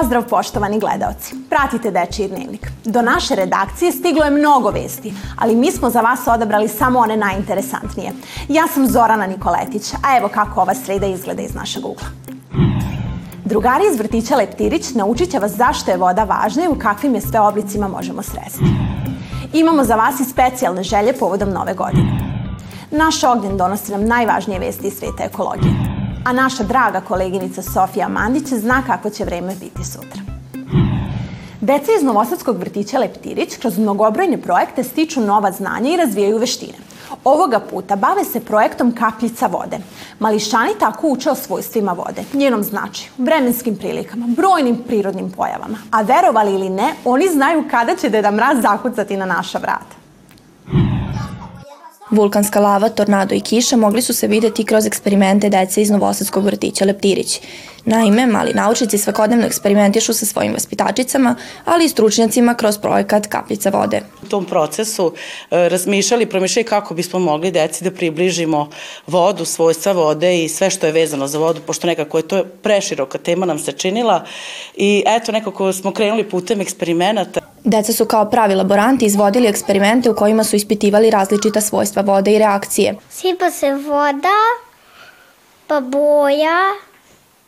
Pozdrav poštovani gledaoci. Pratite Dečiji dnevnik. Do naše redakcije stiglo je mnogo vesti, ali mi smo za vas odabrali samo one najinteresantnije. Ja sam Zorana Nikoletić, a evo kako ova sreda izgleda iz našeg ugla. Drugari iz vrtića Leptirić naučit će vas zašto je voda važna i u kakvim je sve oblicima možemo sresti. Imamo za vas i specijalne želje povodom nove godine. Naš ognjen donosi nam najvažnije vesti iz sveta ekologije. A naša draga koleginica Sofija Mandić zna kako će vreme biti sutra. Deca iz Novosadskog vrtića Leptirić kroz mnogobrojne projekte stiču nova znanja i razvijaju veštine. Ovoga puta bave se projektom kapljica vode. Mališani tako uče o svojstvima vode, njenom značaju, vremenskim prilikama, brojnim prirodnim pojavama. A verovali ili ne, oni znaju kada će Deda Mraz zakucati na naša vrata. Vulkanska lava, tornado i kiša mogli su se videti kroz eksperimente dece iz Novosadskog vrtića Leptirić. Naime, mali naučnici svakodnevno eksperimentišu sa svojim vaspitačicama, ali i stručnjacima kroz projekat Kapljica vode. U tom procesu e, razmišljali, promišljali kako bismo mogli deci da približimo vodu, svojstva vode i sve što je vezano za vodu, pošto nekako je to preširoka tema nam se činila i eto nekako smo krenuli putem eksperimenata. Deca su kao pravi laboranti izvodili eksperimente u kojima su ispitivali različita svojstva vode i reakcije. Sipa se voda, pa boja,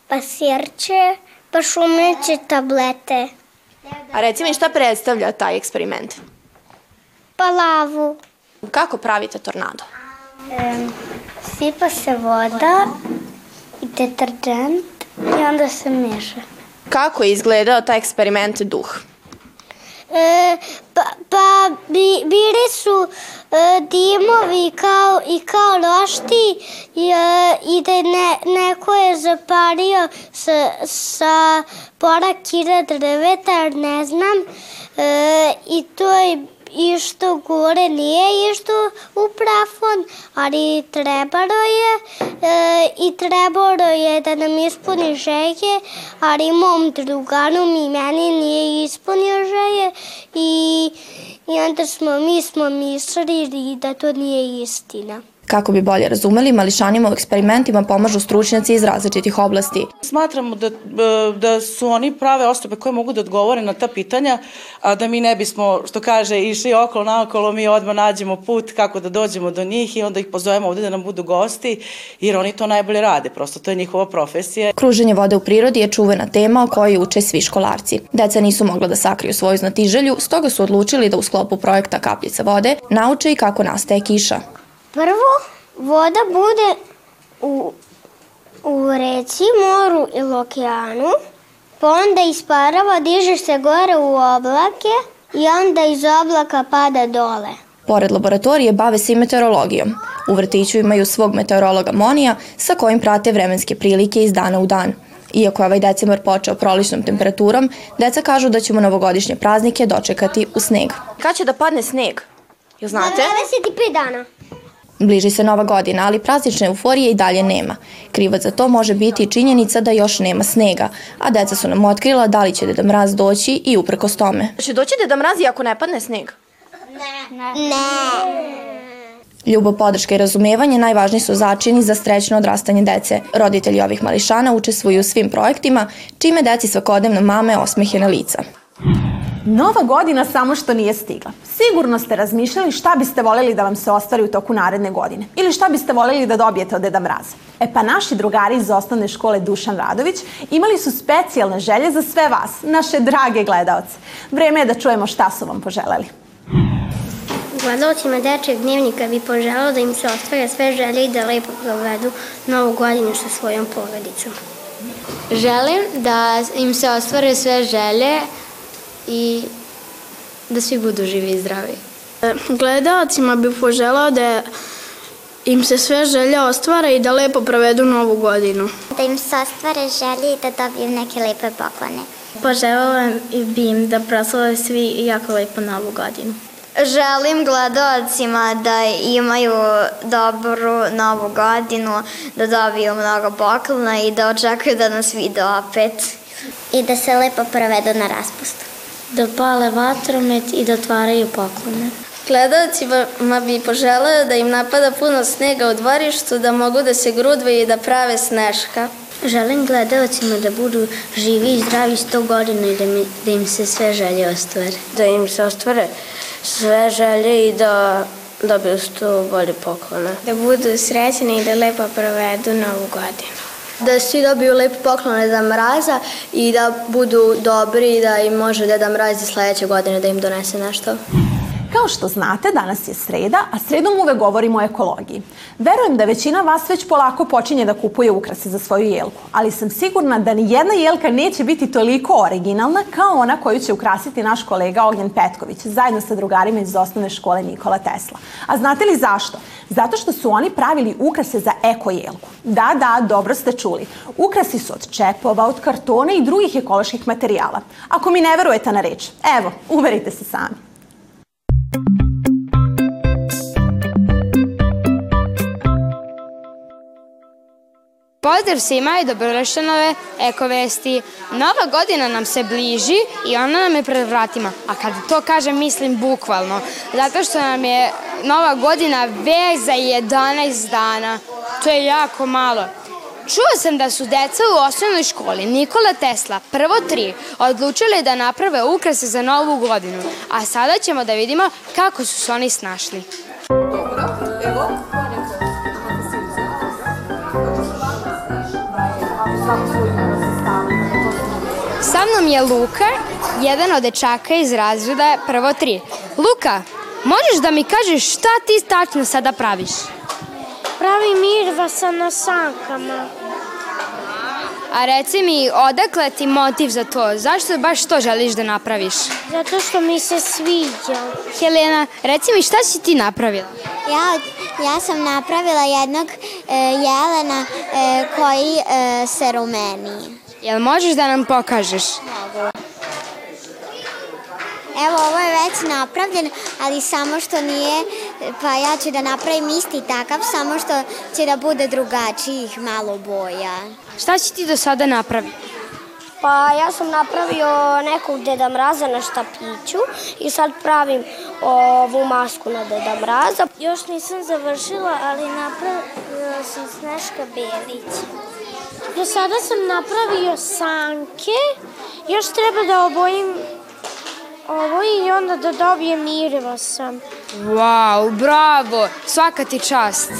pa sirće, pa šumeće tablete. A reci mi šta predstavlja taj eksperiment? Pa lavu. Kako pravite tornado? E, sipa se voda i deterđent i onda se meša. Kako je izgledao taj eksperiment duh? E, pa pa bi, bili su e, dimovi kao, i kao lošti i, e, i da ne, neko je zapalio sa, sa pola kira drveta, ne znam, e, i to je išto gore nije išto u plafon, ali trebalo je e, i trebalo je da nam ispuni želje, ali mom drugaru mi meni nije ispunio želje i, i onda smo, mi smo mislili da to nije istina. Kako bi bolje razumeli, mališanima u eksperimentima pomažu stručnjaci iz različitih oblasti. Smatramo da, da su oni prave osobe koje mogu da odgovore na ta pitanja, a da mi ne bismo, što kaže, išli okolo naokolo, mi odmah nađemo put kako da dođemo do njih i onda ih pozovemo ovde da nam budu gosti, jer oni to najbolje rade, prosto to je njihova profesija. Kruženje vode u prirodi je čuvena tema o kojoj uče svi školarci. Deca nisu mogla da sakriju svoju znatiželju, stoga su odlučili da u sklopu projekta Kapljica vode nauče i kako nastaje kiša. Prvo, voda bude u, u reci, moru ili okeanu, pa onda isparava, diže se gore u oblake i onda iz oblaka pada dole. Pored laboratorije bave se i meteorologijom. U vrtiću imaju svog meteorologa Monija sa kojim prate vremenske prilike iz dana u dan. Iako je ovaj decembar počeo proličnom temperaturom, deca kažu da ćemo novogodišnje praznike dočekati u sneg. Kad će da padne sneg? Jel znate? 25 dana. Bliži se nova godina, ali praznične euforije i dalje nema. Krivac za to može biti i činjenica da još nema snega, a deca su nam otkrila da li će Deda Mraz doći i uprkos tome. Će doći Deda Mraz i ako ne padne sneg? Ne. Ne. Ljubav, podrška i razumevanje najvažniji su začini za srećno odrastanje dece. Roditelji ovih mališana učestvuju u svim projektima, čime deci svakodnevno mame osmehe na lica. Nova godina samo što nije stigla. Sigurno ste razmišljali šta biste voljeli da vam se ostvari u toku naredne godine ili šta biste voljeli da dobijete od Deda Mraza. E pa naši drugari iz osnovne škole Dušan Radović imali su specijalne želje za sve vas, naše drage gledaoce. Vreme je da čujemo šta su vam poželeli. Gledalcima dečeg dnevnika bi poželao da im se ostvare sve želje i da lepo provedu novu godinu sa svojom porodicom. Želim da im se ostvare sve želje i da svi budu živi i zdravi. Gledalcima bih poželao da im se sve želje ostvare i da lepo provedu novu godinu. Da im se ostvare želje i da dobiju neke lepe poklone. Poželjala bi im da proslave svi jako lepo novu godinu. Želim gledalcima da imaju dobru novu godinu, da dobiju mnogo poklona i da očekuju da nas vide opet. I da se lepo provedu na raspustu da pale vatromet i da otvaraju poklone. Gledalcima bi poželeo da im napada puno snega u dvorištu, da mogu da se grudvaju i da prave sneška. Želim gledalcima da budu živi i zdravi 100 godina i da, mi, da im se sve želje ostvare. Da im se ostvare sve želje i da dobiju što bolje poklone. Da budu srećni i da lepo provedu novu godinu. Da svi dobiju lepe poklone Deda Mraza i da budu dobri i da im može Deda Mraz i sledeće godine da im donese nešto. Kao što znate, danas je sreda, a sredom uvek govorimo o ekologiji. Verujem da većina vas već polako počinje da kupuje ukrase za svoju jelku, ali sam sigurna da ni jedna jelka neće biti toliko originalna kao ona koju će ukrasiti naš kolega Ognjen Petković, zajedno sa drugarima iz osnovne škole Nikola Tesla. A znate li zašto? Zato što su oni pravili ukrase za eko jelku. Da, da, dobro ste čuli. Ukrasi su od čepova, od kartona i drugih ekoloških materijala. Ako mi ne verujete na reč, evo, uverite se sami. Pozdrav svima i dobrodošli nove Eko Vesti. Nova godina nam se bliži i ona nam je pred vratima. A kad to kažem, mislim bukvalno. Zato što nam je Nova godina već za 11 dana. To je jako malo. Čuo sam da su deca u osnovnoj školi Nikola Tesla, prvo tri, odlučili da naprave ukrase za novu godinu. A sada ćemo da vidimo kako su se oni snašli. Dobro, evo, Sa mnom je Luka, jedan od dečaka iz razreda prvo tri. Luka, možeš da mi kažeš šta ti tačno sada praviš? Pravim mirvasa na sankama. A reci mi, odakle ti motiv za to? Zašto baš to želiš da napraviš? Zato što mi se sviđa. Helena, reci mi šta si ti napravila? Ja, ja sam napravila jednog e, jelena e, koji e, se rumeni. Jel možeš da nam pokažeš? Mogu. Evo, ovo je već napravljen, ali samo što nije, pa ja ću da napravim isti takav, samo što će da bude drugačijih malo boja. Šta si ti do sada napraviti? Pa ja sam napravio nekog Deda Mraza na štapiću i sad pravim ovu masku na Deda Mraza. Još nisam završila, ali napravila sam Sneška Belić. Do sada sam napravio sanke, još treba da obojim ovo i onda da dobijem sam. Wow, bravo, svaka ti čast.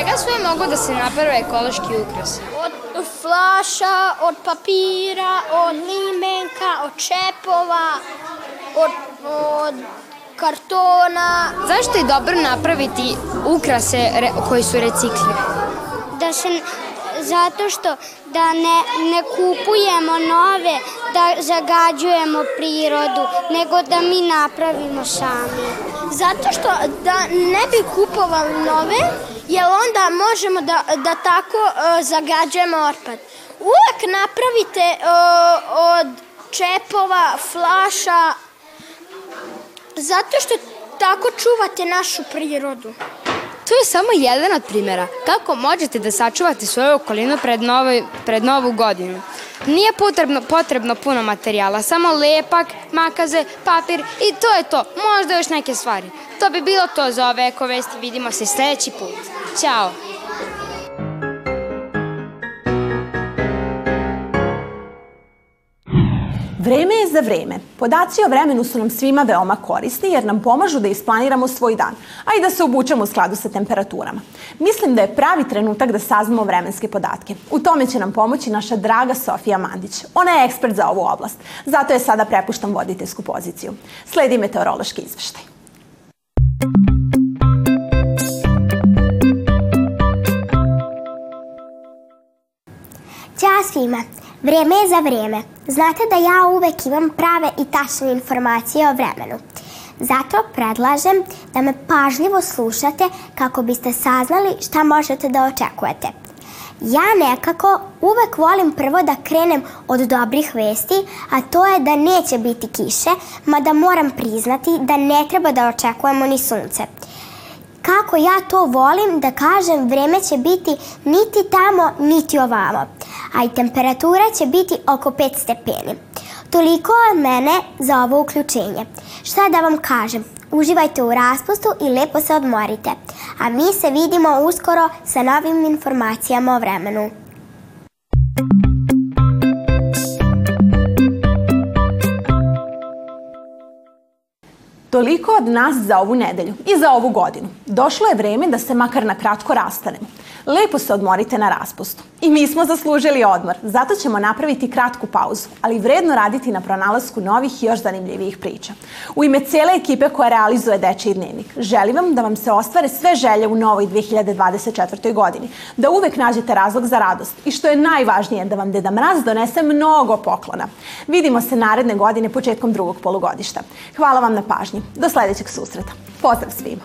Čega sve mogu da se naprave ekološki ukras? Od flaša, od papira, od limenka, od čepova, od, od kartona. Zašto je dobro napraviti ukrase koji su reciklirani? Da se zato što da ne, ne kupujemo nove, da zagađujemo prirodu, nego da mi napravimo sami. Zato što da ne bi kupovali nove, jer onda možemo da, da tako uh, zagađujemo otpad. Uvek napravite uh, od čepova, flaša, Zato što tako čuvate našu prirodu. To je samo jedan od primjera kako možete da sačuvate svoju okolinu pred, novoj, pred novu godinu. Nije potrebno, potrebno puno materijala, samo lepak, makaze, papir i to je to. Možda još neke stvari. To bi bilo to za ove eko vesti. Vidimo se sledeći put. Ćao! Vreme je za vreme. Podaci o vremenu su nam svima veoma korisni jer nam pomažu da isplaniramo svoj dan, a i da se obučemo u skladu sa temperaturama. Mislim da je pravi trenutak da saznamo vremenske podatke. U tome će nam pomoći naša draga Sofija Mandić. Ona je ekspert za ovu oblast, zato je sada prepuštam voditeljsku poziciju. Sledi meteorološki izveštaj. Ćao svima! Vreme je za vreme. Znate da ja uvek imam prave i tačne informacije o vremenu. Zato predlažem da me pažljivo slušate kako biste saznali šta možete da očekujete. Ja nekako uvek volim prvo da krenem od dobrih vesti, a to je da neće biti kiše, mada moram priznati da ne treba da očekujemo ni sunce kako ja to volim da kažem, vreme će biti niti tamo, niti ovamo, a i temperatura će biti oko 5 stepeni. Toliko od mene za ovo uključenje. Šta da vam kažem? Uživajte u raspustu i lepo se odmorite. A mi se vidimo uskoro sa novim informacijama o vremenu. Toliko od nas za ovu nedelju i za ovu godinu. Došlo je vreme da se makar na kratko rastanemo. Lepo se odmorite na raspustu. I mi smo zaslužili odmor, zato ćemo napraviti kratku pauzu, ali vredno raditi na pronalasku novih i još zanimljivijih priča. U ime cele ekipe koja realizuje Dečiji dnevnik, želim vam da vam se ostvare sve želje u novoj 2024. godini, da uvek nađete razlog za radost i što je najvažnije, da vam Deda Mraz donese mnogo poklona. Vidimo se naredne godine početkom drugog polugodišta. Hvala vam na pažnji. Da Do sljedećeg susreta. Pozdrav svima!